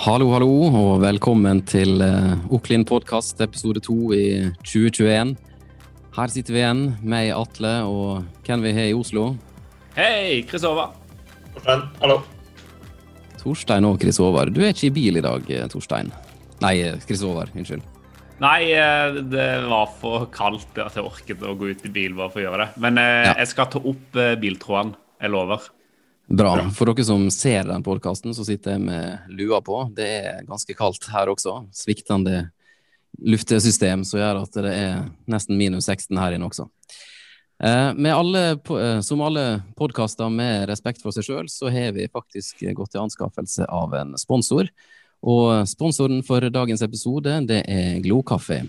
Hallo, hallo, og velkommen til uh, Oklin podkast episode to i 2021. Her sitter vi igjen, meg, Atle, og hvem vi har i Oslo? Hei, Chris Håvard. Torstein, hallo. Torstein og Chris Håvard. Du er ikke i bil i dag, eh, Torstein. Nei, eh, Chris Håvard, Unnskyld. Nei, det var for kaldt at jeg orket å gå ut i bil bare for å gjøre det. Men ja. jeg skal ta opp biltråden. Jeg lover. Bra. For dere som ser den podkasten, så sitter jeg med lua på. Det er ganske kaldt her også. Sviktende luftesystem som gjør at det er nesten minus 16 her inne også. Eh, alle, eh, som alle podkaster med respekt for seg sjøl, så har vi faktisk gått til anskaffelse av en sponsor. Og sponsoren for dagens episode, det er Glokaffe.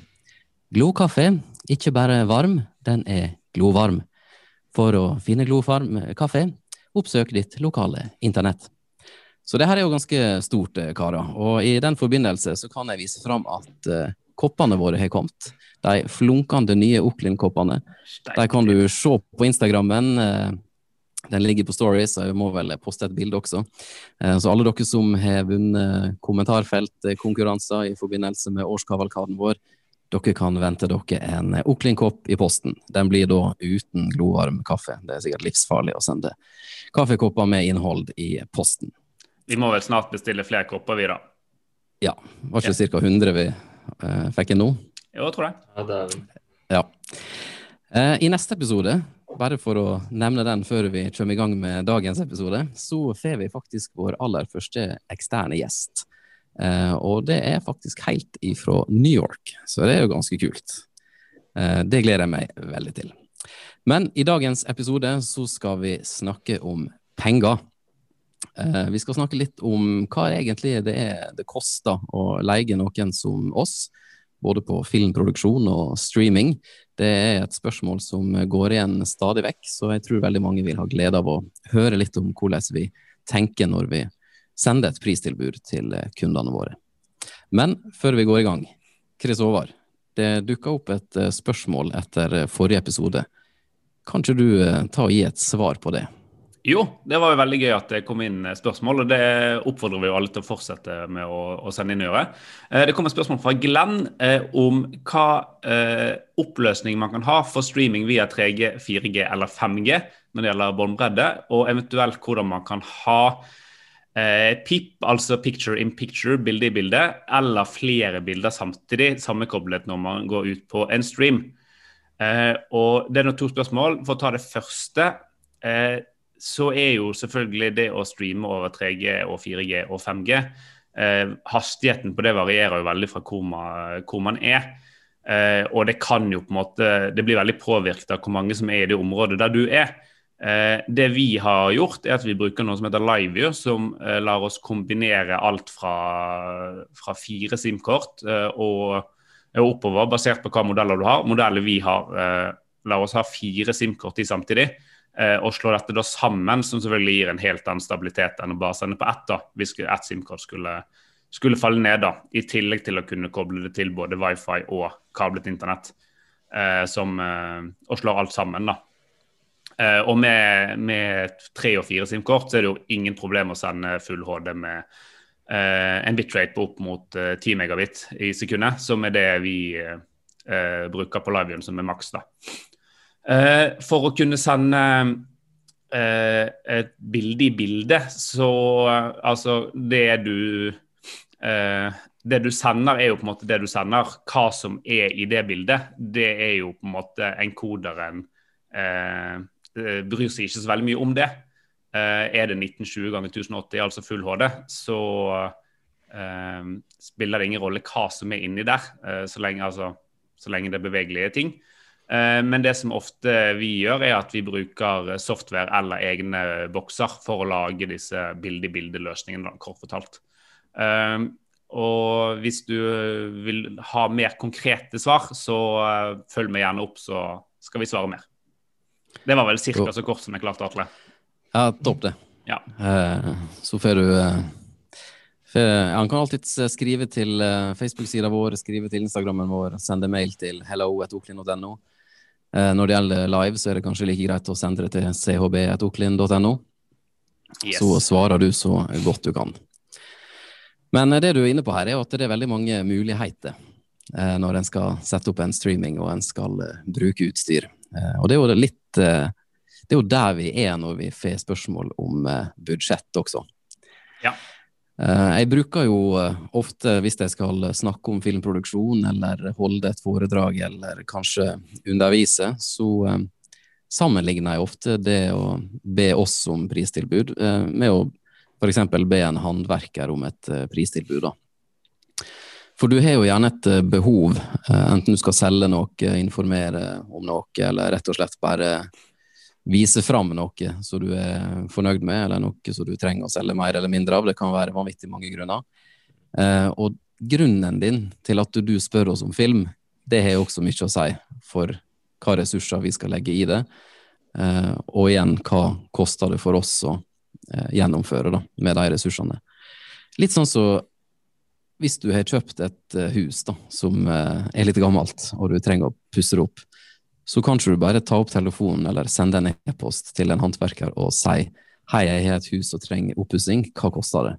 Glokaffe, ikke bare varm, den er glovarm. For å finne glovarm kaffe, oppsøk ditt lokale internett. Så det her er jo ganske stort, eh, karer. Og i den forbindelse så kan jeg vise fram at uh, koppene våre har kommet. De flunkende nye Oklin-koppene. De kan du se på Instagrammen. Uh, den ligger på Stories, og jeg må vel poste et bilde også. Så alle dere som har vunnet kommentarfeltkonkurranser i forbindelse med årskavalkaden vår, dere kan vente dere en Oklin-kopp i posten. Den blir da uten glovarm kaffe. Det er sikkert livsfarlig å sende kaffekopper med innhold i posten. Vi må vel snart bestille flere kopper, vi da? Ja. Var ikke ja. ca. 100 vi uh, fikk inn nå? Jo, jeg tror jeg. Ja, det er... ja. Uh, I neste episode, bare for å nevne den før vi kommer i gang med dagens episode, så får vi faktisk vår aller første eksterne gjest. Uh, og det er faktisk helt ifra New York, så det er jo ganske kult. Uh, det gleder jeg meg veldig til. Men i dagens episode så skal vi snakke om penger. Uh, vi skal snakke litt om hva egentlig det er det koster å leie noen som oss, både på filmproduksjon og streaming. Det er et spørsmål som går igjen stadig vekk, så jeg tror veldig mange vil ha glede av å høre litt om hvordan vi tenker når vi sende et pristilbud til eh, kundene våre. Men før vi går i gang, Chris Håvard, det dukka opp et eh, spørsmål etter eh, forrige episode. Kan ikke du ta og gi et svar på det? Jo, det var jo veldig gøy at det kom inn spørsmål, og det oppfordrer vi jo alle til å fortsette med å, å sende inn og gjøre. Det kom et spørsmål fra Glenn eh, om hva eh, oppløsning man kan ha for streaming via 3G, 4G eller 5G når det gjelder båndbredde, og eventuelt hvordan man kan ha eh, PIP, altså picture in picture, bilde i bilde, eller flere bilder samtidig sammenkoblet når man går ut på en stream. Eh, og Det er nå to spørsmål. For å ta det første, eh, så er jo selvfølgelig det å streame over 3G og 4G og 5G eh, Hastigheten på det varierer jo veldig fra hvor man, hvor man er. Eh, og det kan jo på en måte, det blir veldig påvirket av hvor mange som er i det området der du er. Eh, det vi har gjort, er at vi bruker noe som heter LiveView, som eh, lar oss kombinere alt fra, fra fire SIM-kort eh, og, og, oppover, basert på hva modeller du har. Modeller vi har, lar oss ha fire SIM-kort i samtidig. og slå dette da sammen, som selvfølgelig gir en helt annen stabilitet enn å bare sende på ett. da, Hvis ett SIM-kort skulle, skulle, falle ned. da, I tillegg til å kunne koble det til både wifi og kablet internett. som, og slår alt sammen. da. Uh, og med, med, tre og fire SIM-kort så er det jo ingen problem å sende full HD med uh, en bitrate på opp mot uh, 10 megabit i sekundet, som er det vi bruker på liveviewen som er maks. da. for å kunne sende et bilde i bildet, så altså det du det du sender, er jo på en måte det du sender. Hva som er i det bildet, det er jo på en måte enkoderen eh, Eh, bryr seg ikke så veldig mye om det. Uh, er det 1920 ganger 1080, altså full HD, så uh, spiller det ingen rolle hva som er inni der, så, lenge, altså, så, lenge, det er bevegelige ting. men det som ofte vi gjør, er at vi bruker software eller egne bokser for å lage disse bilde-i-bilde-løsningene, kort fortalt. og hvis du vil ha mer konkrete svar, så følg meg gjerne opp, så skal vi svare mer. Det var vel ca. så kort som jeg klarte, Atle. Ja, topp det. Ja. Uh, så får du uh, Han kan alltid skrive til uh, Facebook-sida vår, skrive til Instagrammen vår, sende mail til hello.oklin.no. Når det gjelder live, så er det kanskje like greit å sende det til chb.oklin.no. Yes. Så svarer du så godt du kan. Men det du er inne på her, er at det er veldig mange muligheter eh, når en skal sette opp en streaming og en skal eh, bruke utstyr. Eh, og det er jo litt eh, Det er jo der vi er når vi får spørsmål om eh, budsjett også. Ja. Jeg bruker jo ofte, hvis jeg skal snakke om filmproduksjon eller holde et foredrag eller kanskje undervise, så sammenligner jeg ofte det å be oss om pristilbud med å f.eks. be en håndverker om et pristilbud. da. For du har jo gjerne et eh, behov, eh, enten du skal selge noe, informere om noe, eller rett og slett bare vise fram noe som du er fornøyd med, eller noe som du trenger å selge mer eller mindre av. Det kan være vanvittig mange grunner. Eh, og grunnen din til at du spør oss om film, det har også mye å si for hva ressurser vi skal legge i det. Og igjen, hva koster det for oss å gjennomføre da, med de ressursene. Litt sånn som så hvis du har kjøpt et uh, hus da, som uh, er litt gammelt, og du trenger å pusse det opp, så kan du bare ta opp telefonen eller sende en e-post til en håndverker og si hei, jeg har et hus og trenger oppussing, hva koster det?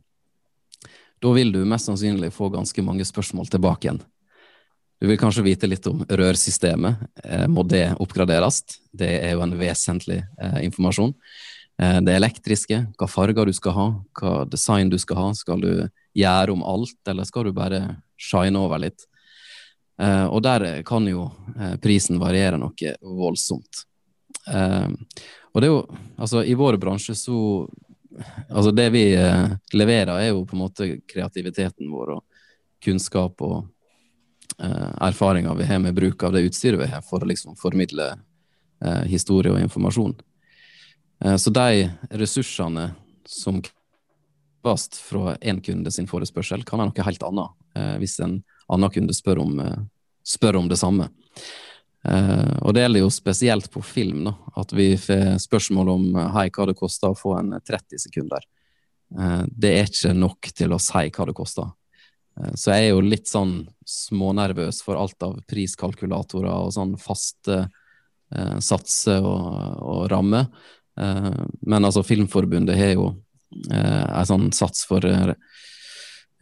Da vil du mest sannsynlig få ganske mange spørsmål tilbake igjen. Du vil kanskje vite litt om rørsystemet. Eh, må det oppgraderes? Det er jo en vesentlig eh, informasjon. Eh, det elektriske, hva farger du skal ha, hva design du skal ha. Skal du gjøre om alt, eller skal du bare shine over litt? Eh, og der kan jo eh, prisen variere noe voldsomt. Og det er jo, altså i vår bransje så Altså det vi leverer, er jo på en måte kreativiteten vår og kunnskap og erfaringer vi har med bruk av det utstyret vi har, for å liksom formidle historie og informasjon. Så de ressursene som kreves fra én kunde sin forespørsel, kan være noe helt annet eh, hvis en annen kunde spør om, eh, spør om det samme. Og det gjelder jo spesielt på film, da, at vi får spørsmål om hei, hva det koster å få en 30 sekunder. Det er ikke nok til å si hva det koster. Så jeg er jo litt sånn smånervøs for alt av priskalkulatorer og sånn faste satser og, og rammer. Men altså, Filmforbundet har jo eh, en sånn sats for eh,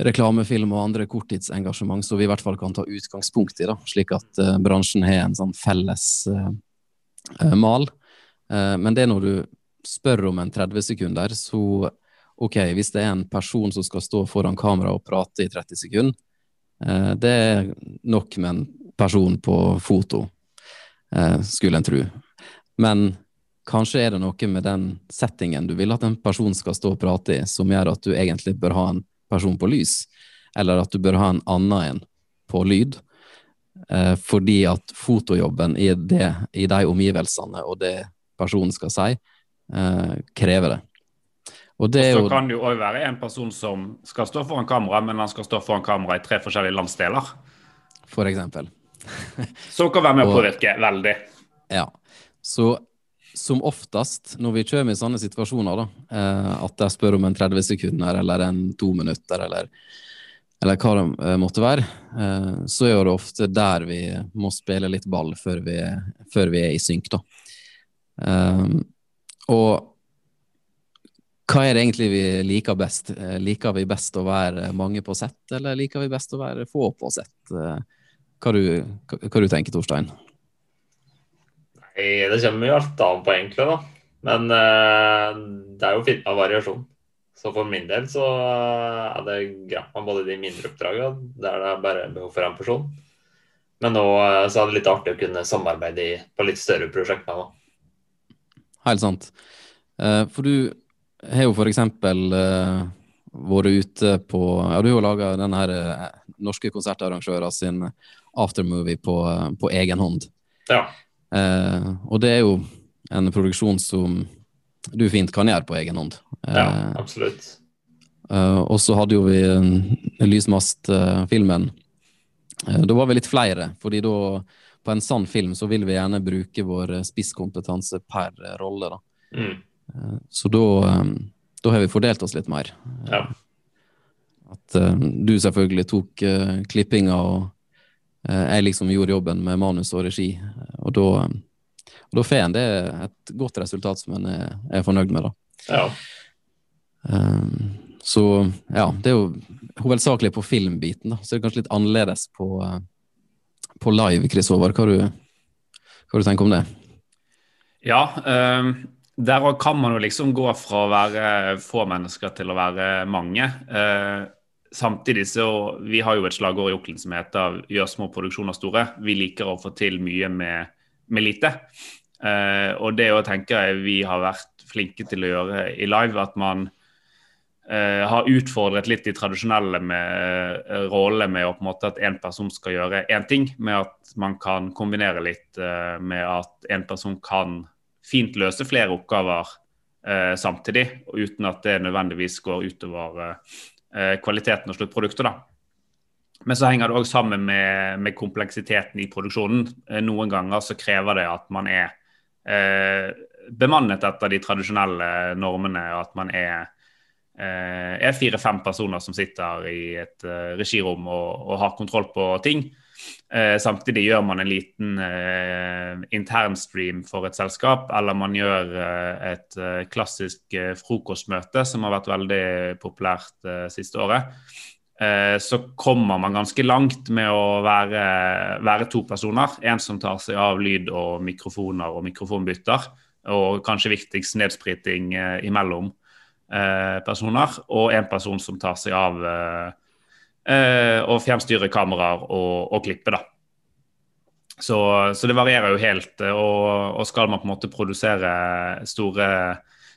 reklamefilm og andre korttidsengasjement som vi i hvert fall kan ta utgangspunkt i, da, slik at uh, bransjen har en sånn felles mal. Men det er når du spør om en 30 sekunder, så ok, hvis det er en person som skal stå foran kamera og prate i 30 sekunder, det er nok med en person på foto, skulle en tro. Men Kanskje er det noe med den settingen du vil at en person skal stå og prate i, som gjør at du egentlig bør ha en person på lys, eller at du bør ha en annen en på lyd. Eh, fordi at fotojobben i, det, i de omgivelsene og det personen skal si, eh, krever det. Og det så kan det jo òg være en person som skal stå foran kamera, men han skal stå foran kamera i tre forskjellige landsdeler. For eksempel. så kan være med å påvirke veldig. Ja. Så som oftest når vi kommer i sånne situasjoner, da, eh, at jeg spør om en 30 sekunder eller en to minutter, eller, eller hva det eh, måtte være, eh, så er det ofte der vi må spille litt ball før vi, før vi er i synk. da. og hva er det egentlig vi liker best? Liker vi best å være mange på sett, eller liker vi best å være få på sett? Hva du, hva du tenker Torstein? Nei, det kommer jo alt an på, egentlig. da. Men uh, det er jo fint med variasjon. Så for min del så uh, er det greit med både de mindre oppdragene, der det er bare behov for én person. Men nå så er det litt artig å kunne samarbeide på litt større prosjekter. da. Helt sant. for du har jo f.eks. Vært ute på Ja, du har jo laga den her norske konsertarrangører sin aftermovie på, på egen hånd. Ja. Eh, og det er jo en produksjon som du fint kan gjøre på egen hånd. Eh, ja, absolutt. Eh, og så hadde jo vi Lysmast-filmen. Eh, da var vi litt flere, fordi da på en sann film så vil vi gjerne bruke vår spisskompetanse per rolle. da. Mm. Eh, så da, eh, da, har vi fordelt oss litt mer. Ja. At du selvfølgelig tok klippinga og Eh, jeg liksom gjorde jobben med manus og regi. Og da, og da får en det et godt resultat som en er, er fornøyd med. da. Ja. Um, så ja, det er jo hovedsakelig på filmbiten, da. Så det er kanskje litt annerledes på, på live, Chris Håvard. Hva, hva du tenker om det? Ja, um, der kan man jo liksom gå fra å være få mennesker til å være mange. Uh, samtidig så Vi har jo et slagord i Oklen som heter 'gjør små produksjoner store'. Vi liker å få til mye med, med lite. Uh, og det å tenke vi har vært flinke til å gjøre i live, at man uh, har utfordret litt de tradisjonelle med uh, rollene med å på en måte at én person skal gjøre én ting, med at man kan kombinere litt uh, med at én person kan fint løse flere oppgaver samtidig, uten at det nødvendigvis går utover kvaliteten og sluttproduktet. da. Men så henger det òg sammen med, med, kompleksiteten i produksjonen. Noen ganger så krever det at man er eh, bemannet etter de tradisjonelle normene, og at man er, eh, er fire-fem personer som sitter i et regirom og, og, har kontroll på ting. Eh, samtidig gjør man en liten eh, internstream for et selskap, eller man gjør eh, et eh, klassisk eh, frokostmøte, som har vært veldig populært eh, siste året. Så kommer man ganske langt med å være, være to personer. En som tar seg av lyd og mikrofoner og mikrofonbytter og kanskje viktigst nedspriting imellom personer, og en person som tar seg av eh, eh å fjernstyre kameraer og, og klippe, da. Så, så, det varierer jo helt. Eh, og, og, skal man på en måte produsere store,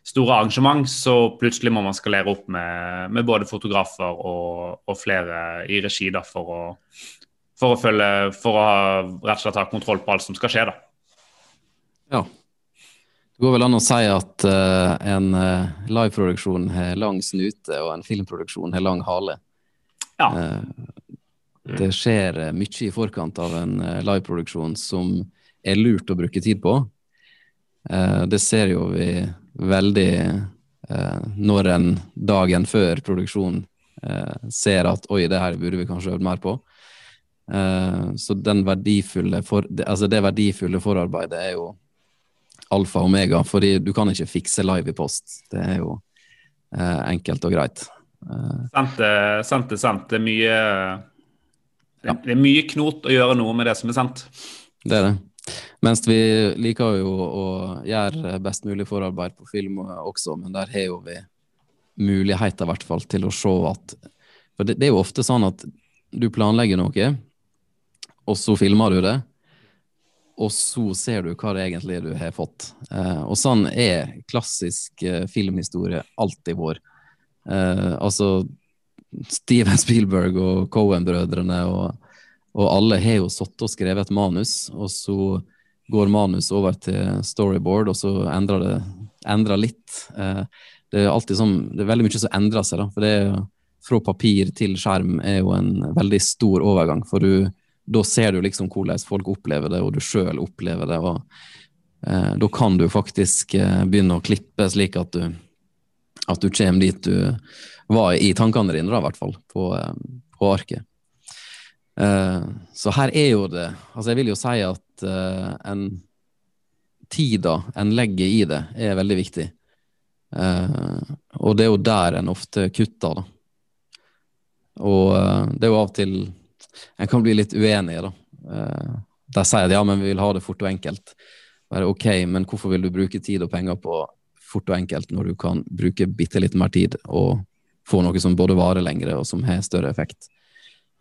store arrangement, så plutselig må man skalere opp med, med både fotografer og, og, flere i regi da, for å, for å, følge, for å ha, rett og slett ha kontroll på alt som skal skje. da. Ja, det går vel an å si at uh, en liveproduksjon har lang snute, og en filmproduksjon har lang hale. Ja. Uh, det skjer mye i forkant av en liveproduksjon som er lurt å bruke tid på. det ser jo vi veldig når en dagen før produksjonen ser at oi, det her burde vi kanskje øvd mer på. så verdifulle for, altså det verdifulle forarbeidet er jo alfa og omega, fordi du kan ikke fikse live i post. Det er jo eh, enkelt og greit. Eh, sant, det, sant. Det er mye det, det er mye knot å gjøre noe med det som er sant. Det er det. Mens vi liker jo å gjøre best mulig forarbeid på film også, men der har jo vi muligheter i hvert fall til å se at For det, det er jo ofte sånn at du planlegger noe, og så filmer du det og så ser du hva det egentlig du har fått. Eh, og sånn er klassisk eh, filmhistorie alltid vår. Eh, altså Steven Spielberg og Cohen-brødrene og, og, alle har jo sittet og skrevet et manus, og så går manus over til storyboard, og så endrer det endrer litt. Eh, det er alltid sånn, det er veldig mye som endrer seg, da. For det er fra papir til skjerm er jo en veldig stor overgang. for du da ser du liksom hvordan folk opplever det, og du sjøl opplever det. og eh, Da kan du faktisk eh, begynne å klippe slik at du, at du kommer dit du var i tankene dine, da, i hvert fall, på, eh, på arket. Uh, så her er jo det Altså, jeg vil jo si at uh, en tida en legger i det, er veldig viktig. Uh, og det er jo der en ofte kutter, da. Og det er jo av og til en kan bli litt uenig, da. Uh, de sier at ja, men vi vil ha det fort og enkelt. Bare ok, men hvorfor vil du bruke tid og penger på fort og enkelt når du kan bruke bitte litt mer tid og få noe som både varer lengre og som har større effekt?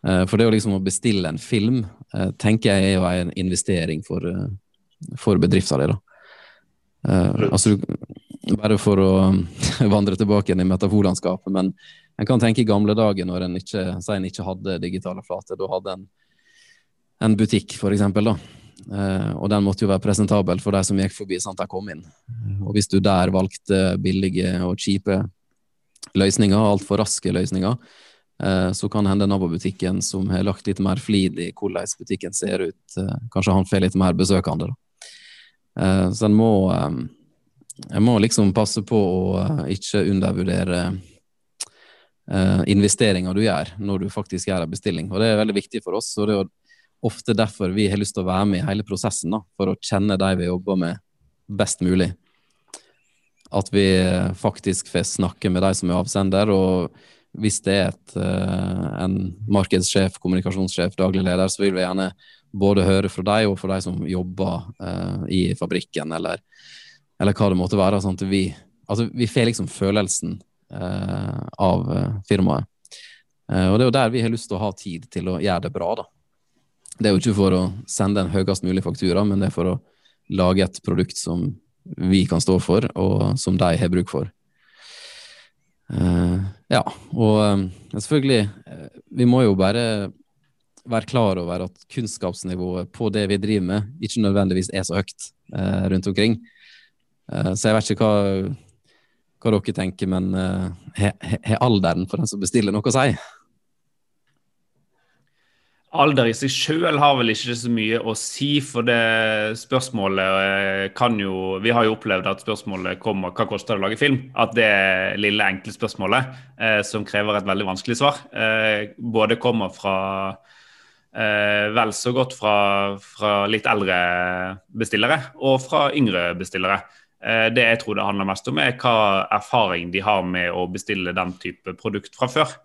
Uh, for det å liksom bestille en film uh, tenker jeg er jo en investering for, for bedrifta di, altså, bare for å vandre tilbake igjen i metaforlandskapet, men en kan tenke i gamle dager når en ikke, en ikke hadde digitale flater. Da hadde en en butikk, for eksempel, da. Eh, og den måtte jo være presentabel for de som gikk forbi, sånn at de kom inn. Og hvis du der valgte billige og kjipe løsninger, altfor raske løsninger, eh, så kan hende nabobutikken som har lagt litt mer flid i hvordan butikken ser ut, eh, kanskje han får litt mer besøkende. Så en må, en må liksom passe på å ikke undervurdere investeringer du gjør når du faktisk gjør en bestilling. Og Det er veldig viktig for oss. og Det er ofte derfor vi har lyst til å være med i hele prosessen, da, for å kjenne de vi jobber med, best mulig. at vi faktisk får snakke med de som er avsender. og hvis det er et, en markedssjef, kommunikasjonssjef, daglig leder, så vil vi gjerne både høre fra deg og fra de som jobber i fabrikken, eller, eller, hva det måtte være. sånn at vi, altså, vi får liksom følelsen av firmaet. og det er jo der vi har lyst til å ha tid til å gjøre det bra, da. Det er jo ikke for å sende en høyest mulig faktura, men det er for å lage et produkt som vi kan stå for, og som de har bruk for. Uh, ja, og um, selvfølgelig uh, Vi må jo bare være klar over at kunnskapsnivået på det vi driver med, ikke nødvendigvis er så høyt uh, rundt omkring. så jeg vet ikke hva, hva dere tenker, men har alderen for den som bestiller noe å si? Alder i seg sjøl har vel ikke så mye å si, for det spørsmålet eh, kan jo Vi har jo opplevd at spørsmålet kommer hva koster det å lage film? At det lille, enkle spørsmålet, eh, som krever et veldig vanskelig svar, eh, både kommer fra eh, vel så godt fra, fra, litt eldre bestillere og fra yngre bestillere. Eh, det jeg tror det handler mest om, er hva erfaring de har med å bestille den type produkt fra før.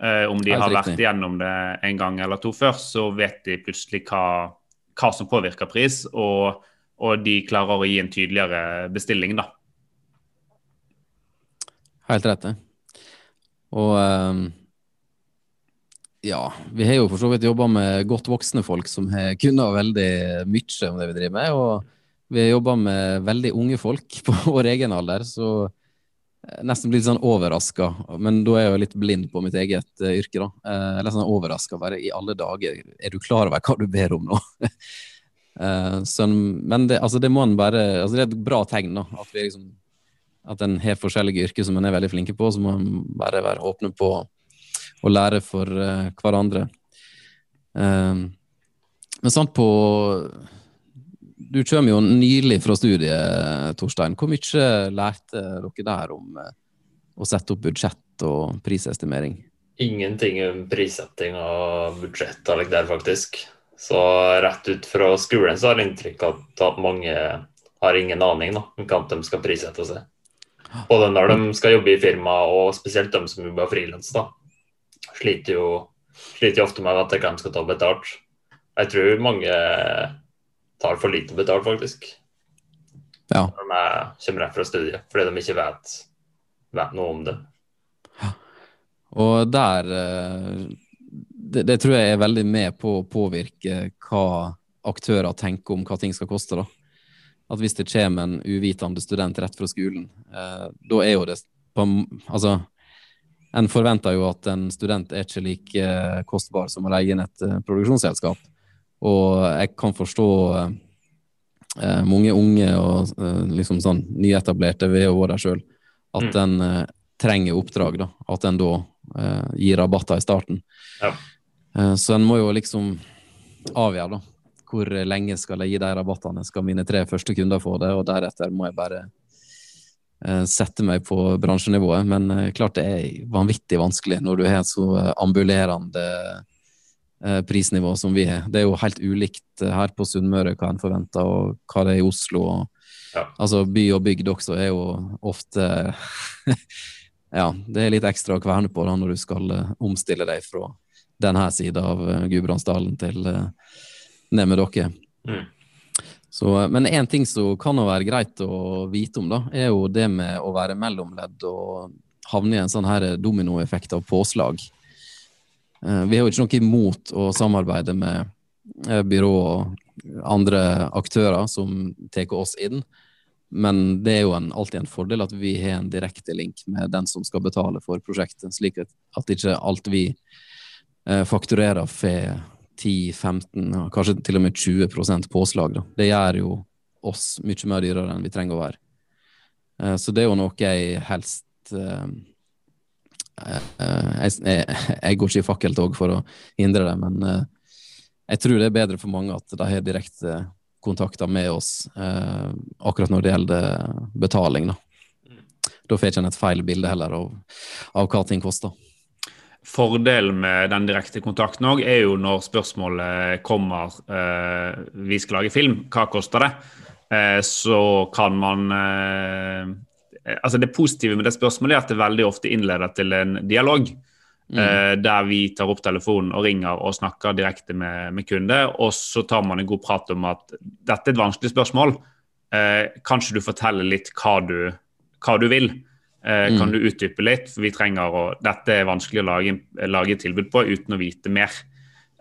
Eh, om de har vært igjennom det en gang eller to før, så vet de plutselig hva, hva som påvirker pris, og, og, de klarer å gi en tydeligere bestilling, da. Helt rett, det. Og um, ja, vi har jo for så vidt jobba med godt voksne folk som har kunnet veldig mye om det vi driver med. Og vi har jobba med veldig unge folk på vår egen alder, så nesten blitt sånn overraska, men da er jeg jo litt blind på mitt eget uh, yrke, da. Uh, litt sånn overraska bare i alle dager. Er du klar over hva du ber om nå? uh, så, men det, altså, det må en bare altså, Det er et bra tegn, da. At vi liksom at en har forskjellige yrker som en er veldig flinke på, så må en bare være åpne på å lære for uh, hverandre. men sant på du kommer jo nylig fra studiet, Torstein. Hvor mye lærte dere der om eh, å sette opp budsjett og prisestimering? Ingenting om prissetting og budsjett der, faktisk. Så rett ut fra skolen så har jeg inntrykk av at mange har ingen aning da, om hva de skal prissette seg. Både når de skal jobbe i firma, og spesielt de som jobber frilans. Sliter jo sliter ofte med at de skal ta betalt. Jeg tror mange tar for lite betalt, faktisk. Ja. Når de kommer rett fra studiet, fordi de ikke vet, vet noe om det. Og der eh, det, det, tror jeg er veldig med på å påvirke hva aktører tenker om hva ting skal koste. da. At hvis det kommer en uvitende student rett fra skolen, eh, da er jo det på, Altså, en forventer jo at en student er ikke like eh, kostbar som å leie inn et eh, produksjonsselskap. Og jeg kan forstå eh, mange unge og eh, liksom sånn nyetablerte, der sjøl, at mm. en eh, trenger oppdrag. da, At en da eh, gir rabatter i starten. Ja. Eh, så en må jo liksom avgjøre da, hvor lenge skal jeg gi de rabattene. Skal mine tre første kunder få det, og deretter må jeg bare eh, sette meg på bransjenivået. Men klart det er vanvittig vanskelig når du har så ambulerende prisnivå som vi har. Det er jo helt ulikt eh, her på Sunnmøre hva en forventer, og hva det er i Oslo. Og, ja. Altså by og bygd også er jo ofte Ja, det er litt ekstra å kverne på da når du skal uh, omstille deg fra denne sida av Gudbrandsdalen til ned med dere. Mm. Så, men én ting som kan være greit å vite om, da, er jo det med å være mellomledd og havne i en sånn her dominoeffekt av påslag. Eh, vi har jo ikke noe imot å samarbeide med eh, byrå og andre aktører som tar oss inn, men det er jo en, alltid en fordel at vi har en direkte link med den som skal betale for prosjektet, slik at ikke alt vi eh, fakturerer får 10-15, kanskje til og med 20% påslag. Da. Det gjør jo oss mye mer dyrere enn vi trenger å være. Så det er jo noe jeg helst jeg, jeg, jeg, går ikke i fakkeltog for å hindre det, men eh, jeg tror det er bedre for mange at de har direkte kontakter med oss eh, akkurat når det gjelder betaling. Da, da får ikke en et feil bilde heller av, av hva ting koster. Fordelen med den direkte kontakten òg er jo når spørsmålet kommer eh, vi skal lage film, hva koster det? Eh, så kan man eh, altså Det positive med det spørsmålet er at det veldig ofte innleder til en dialog. Mm. Eh, der vi tar opp telefonen og ringer og snakker direkte med, med kunde. Og så tar man en god prat om at dette er et vanskelig spørsmål. Eh, kanskje du forteller litt hva du, hva du vil? Eh, mm. Kan du utdype litt? For vi trenger å, Dette er vanskelig å lage, lage tilbud på uten å vite mer.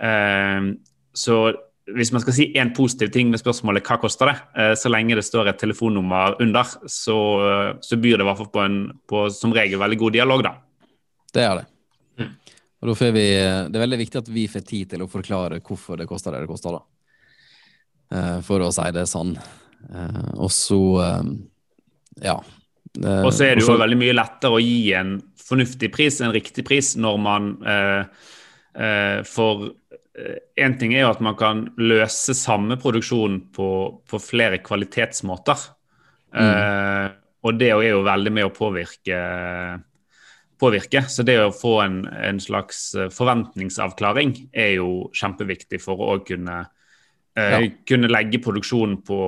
Eh, så hvis man skal si én positiv ting med spørsmålet hva koster det, eh, så lenge det står et telefonnummer under, så, så byr det i hvert fall på, en, på som regel veldig god dialog, da. Det er det. Mm. Og da får vi, Det er veldig viktig at vi får tid til å forklare hvorfor det koster det det koster, da. Eh, for å si det sånn. Eh, og så ja. Og så er det jo veldig mye lettere å gi en fornuftig pris, en riktig pris, når man eh, får Én ting er jo at man kan løse samme produksjon på, på flere kvalitetsmåter. Mm. Uh, og det er jo veldig med å påvirke, påvirke. Så det å få en, en, slags forventningsavklaring er jo kjempeviktig for å kunne, uh, ja. kunne legge produksjonen på,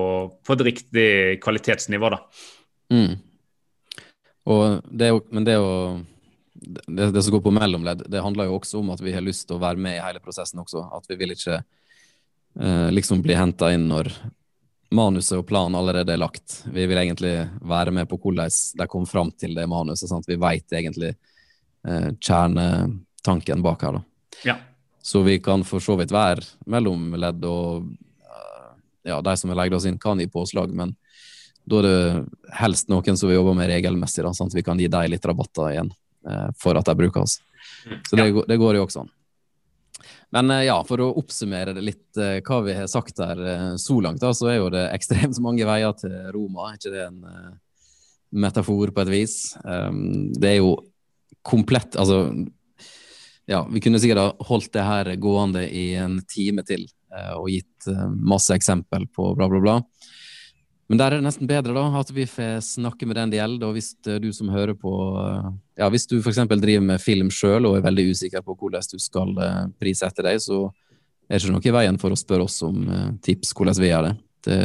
på, et riktig kvalitetsnivå, da. Mm. Det jo, men det å det, det, som går på mellomledd, det handler jo også om at vi har lyst til å være med i hele prosessen også. At vi vil ikke eh, liksom bli henta inn når manuset og planen allerede er lagt. Vi vil egentlig være med på hvordan de kom fram til det manuset. Sant? Vi veit egentlig eh, kjernetanken bak her. da. Ja. Så vi kan for så vidt være mellomledd, og uh, ja, de som har leid oss inn, kan gi påslag, men da er det helst noen som vi jobber med regelmessig, da, sånn at vi kan gi dem litt rabatter igjen. Eh, for at de. Mm. Så det, det går jo også an. Men eh, ja, for å oppsummere det litt eh, hva vi har sagt der så langt, da, så er jo det ekstremt mange veier til Roma. Er ikke det en metafor på et vis? Um, det er jo komplett Altså, ja, vi kunne sikkert ha holdt det her gående i en time til og gitt masse eksempel på bla, bla, bla. Men der er det nesten bedre da, at vi får snakke med den det gjelder. Hvis eh, du som hører på eh, ja, Hvis du f.eks. driver med film sjøl og er veldig usikker på hvordan du skal eh, prissette deg, så er det ikke noe i veien for å spørre oss om tips hvordan vi gjør det. det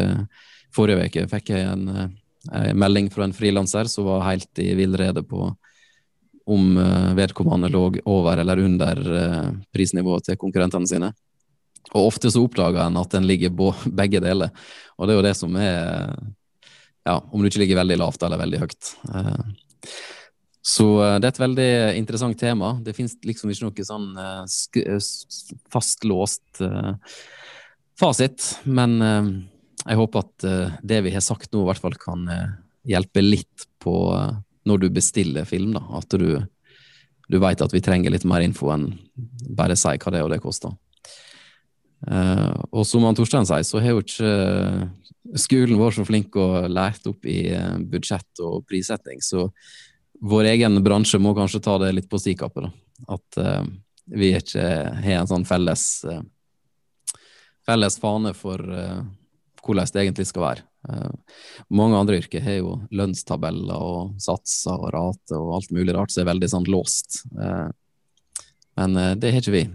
forrige uke fikk jeg en, en melding fra en frilanser som var helt i villrede på om vedkommende lå over eller under prisnivået til konkurrentene sine. Og ofte så oppdager en at en ligger på begge deler. Og det er jo det som er Ja, om du ikke ligger veldig lavt eller veldig høyt. Eh, så eh, det er et veldig interessant tema. Det finnes liksom ikke noe sånn eh, fastlåst fasit. Men jeg håper at det vi har sagt nå, i hvert fall kan hjelpe litt på når du bestiller film. da, At du, du veit at vi trenger litt mer info enn bare si hva det er og det koster. Uh, og som han Torstein sier, så har jo ikke uh, skolen vår så flink å lært opp i uh, budsjett og prissetting, så vår egen bransje må kanskje ta det litt på si kappe. At vi ikke har en sånn felles, felles fane for hvordan det egentlig skal være. mange andre yrker har jo lønnstabeller og satser og rater og alt mulig rart som er veldig sånn låst. men det har ikke vi.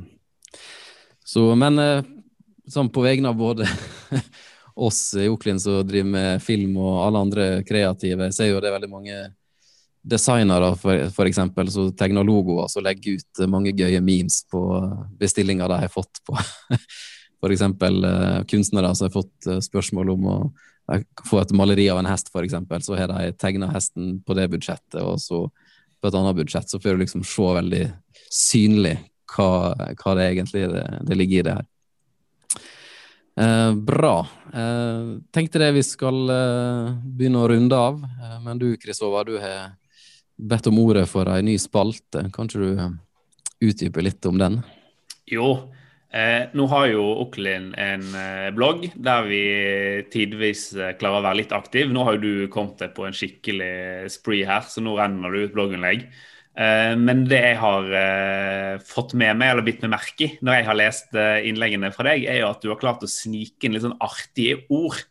Så, men sånn på vegne av både oss i Oklin som driver med film, og alle andre kreative, jeg ser jo det er veldig mange designere for, for eksempel, som tegner logoer som legger ut mange gøye memes på bestillinger de har fått på. Eksempel uh, kunstnere som har fått uh, spørsmål om å få et maleri av en hest, eksempel, så har de tegna hesten på det budsjettet, og så på et annet budsjett, så får du liksom se veldig synlig hva, hva det egentlig det, det ligger i det her. Eh, bra. Eh, tenkte det vi skal eh, begynne å runde av. Eh, men du Kristova, du har bedt om ordet for ei ny spalte. Kan ikke du eh, utdype litt om den? Jo. Eh, nå har jo Oklin en blogg der vi tidvis klarer å være litt aktiv. Nå har jo du kommet deg på en skikkelig spree her, så nå renner du ut blogginnlegg. Eh, men det jeg har uh, fått med meg, eller bitt meg merke i når jeg har lest uh, innleggene fra deg, er jo at du har klart å snike inn litt sånn artige ord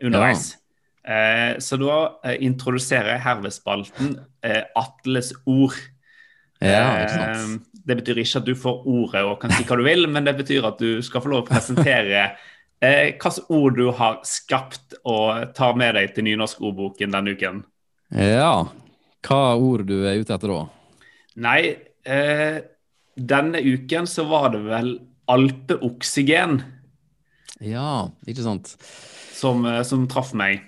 underveis. Ja. så da introduserer jeg herved spalten Atles ord. Ja, ikke sant. det betyr ikke at du får ordet og kan si hva du vil, men det betyr at du skal få lov å presentere hvilke ord du har skapt og tar med deg til nynorskordboken denne uken. Ja, hva ord du er ute etter da? Nei, eh, denne uken så var det vel alpeoksygen Ja, ikke sant. som, eh, som traff meg.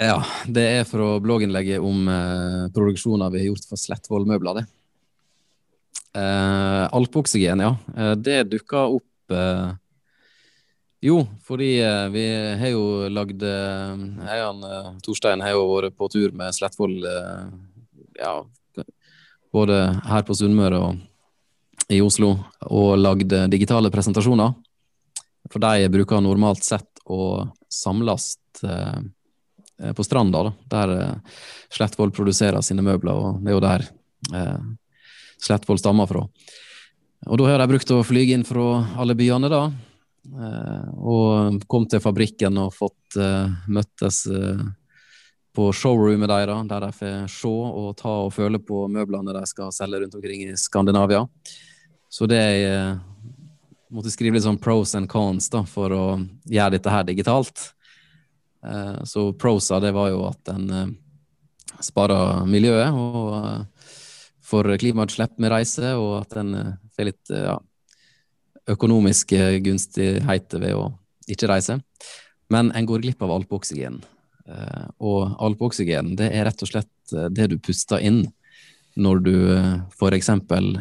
Ja, det er fra blogginnlegget om eh, produksjoner vi har gjort for Slettvoll møbler, det. Eh, alpeoksygen, ja. Eh, det dukka opp eh, Jo, fordi eh, vi har jo lagd eh, Torstein har jo vært på tur med Slettvoll ja, både her på Sunnmøre og i Oslo, og lagd digitale presentasjoner. For de bruker normalt sett å samles eh, på stranda, da, der eh, Slettvoll produserer sine møbler, og det er jo der eh, Slettvoll stammer fra. Og da har de brukt å flyge inn fra alle byene, da. Eh, og kom til fabrikken og fått eh, møttes eh, på showroomet deres, der de får se og ta og føle på møblene de skal selge rundt omkring i Skandinavia. Så det jeg eh, måtte skrive litt sånn pros and cons da, for å gjøre dette her digitalt. Eh, så prosa det var jo at en eh, sparer miljøet og får klimautslipp med reise, og at en får litt ja, økonomiske gunstigheter ved å ikke reise. Men en går glipp av alpeoksygen. Eh, og alpeoksygen det er rett og slett eh, det du puster inn når du eh, f.eks.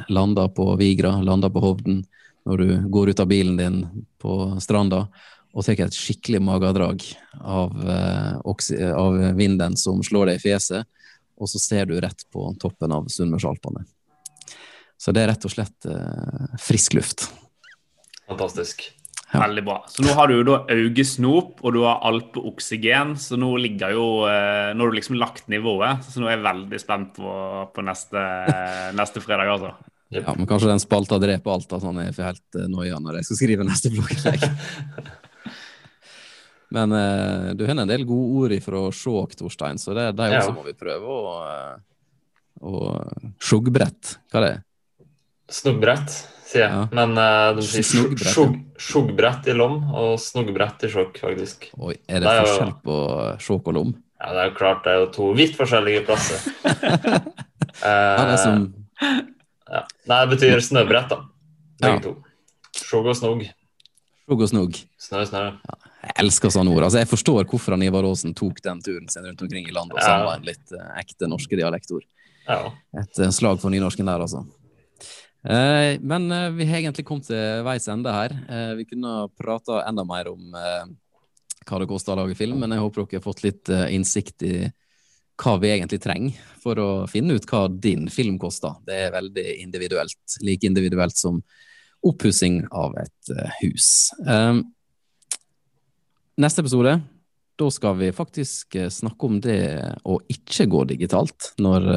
lander på Vigra, lander på Hovden, når du går ut av bilen din på stranda og tar et skikkelig magedrag av, eh, av vinden som slår deg i fjeset, og så ser du rett på toppen av Sunnmørsalpene. Så det er rett og slett eh, frisk luft. Fantastisk. Ja. Veldig bra. Så nå har du jo da Auge Snop og du har alpeoksygen, så nå ligger jo eh, Nå har du liksom lagt nivået, så nå er jeg veldig spent på, på neste, neste fredag, altså. Ja, men kanskje den spalta dreper alt, at han er for helt uh, noia når jeg skal skrive neste blogginnlegg. men eh, du har en del gode ord ifra Skjåk, Torstein, så det, de Ja. også må vi prøve å, og å Skjogbrett, hva er det? Snuggbrett, sier jeg. Ja. Men uh, de sier Snuggbrett, sjog, sjuggbrett i lom og snuggbrett i sjokk, faktisk. Oi, er det Det er jo- forskjell på sjokk og Lom? Ja, det er jo klart det er jo to vidt forskjellige plasser. Ja, det er Eh, som ja. Nei, det betyr snøbrett, da. Begge to. Sjogg og snugg. Sjogg og Snugg. Snø, snø. Jeg elsker sånne ord. Altså, jeg forstår hvorfor han Ivar Aasen tok den turen sin rundt omkring i landet og Ja. samla en litt uh, ekte norske dialektord. Ja. Et uh, slag for nynorsken der, altså. Eh, men eh, vi har egentlig kommet til veis ende her. Eh, vi kunne prata enda mer om hva det koster å lage film, men jeg håper dere har fått litt innsikt i hva vi egentlig trenger for å finne ut hva din film koster. Det er veldig individuelt. Like individuelt som oppussing av et hus. Neste episode da skal vi faktisk snakke om det å ikke gå digitalt når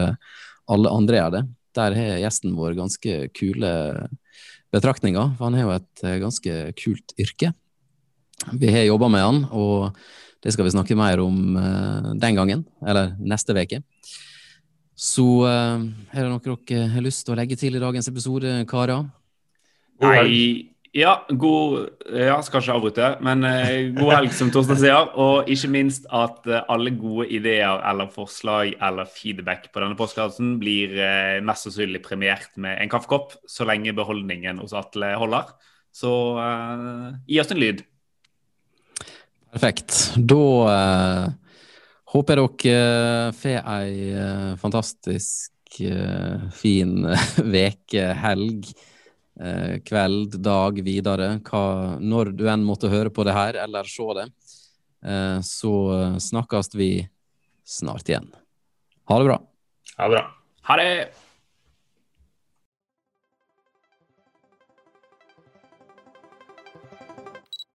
alle andre gjør det. Der har gjesten vår ganske kule betraktninger, for han har jo et eh, ganske kult yrke. Vi har jobba med han, og det skal vi snakke mer om eh, den gangen, eller neste uke. Så eh, er det noe dere har lyst til å legge til i dagens episode, karer? Nei, ja, god Ja, skal ikke avbryte, men eh, god helg, som Torstein sier. Og ikke minst at eh, alle gode ideer eller forslag eller feedback på denne postkassen blir eh, mest sannsynlig premiert med en kaffekopp, så lenge beholdningen hos Atle holder. Så eh, gi oss en lyd. Perfekt. Da eh, håper jeg dere får ei eh, fantastisk eh, fin veke, helg, eh, kveld, dag videre. Hva, når du enn måtte høre på det her eller se det, eh, så snakkes vi snart igjen. Ha det bra. Ha det bra. Ha det!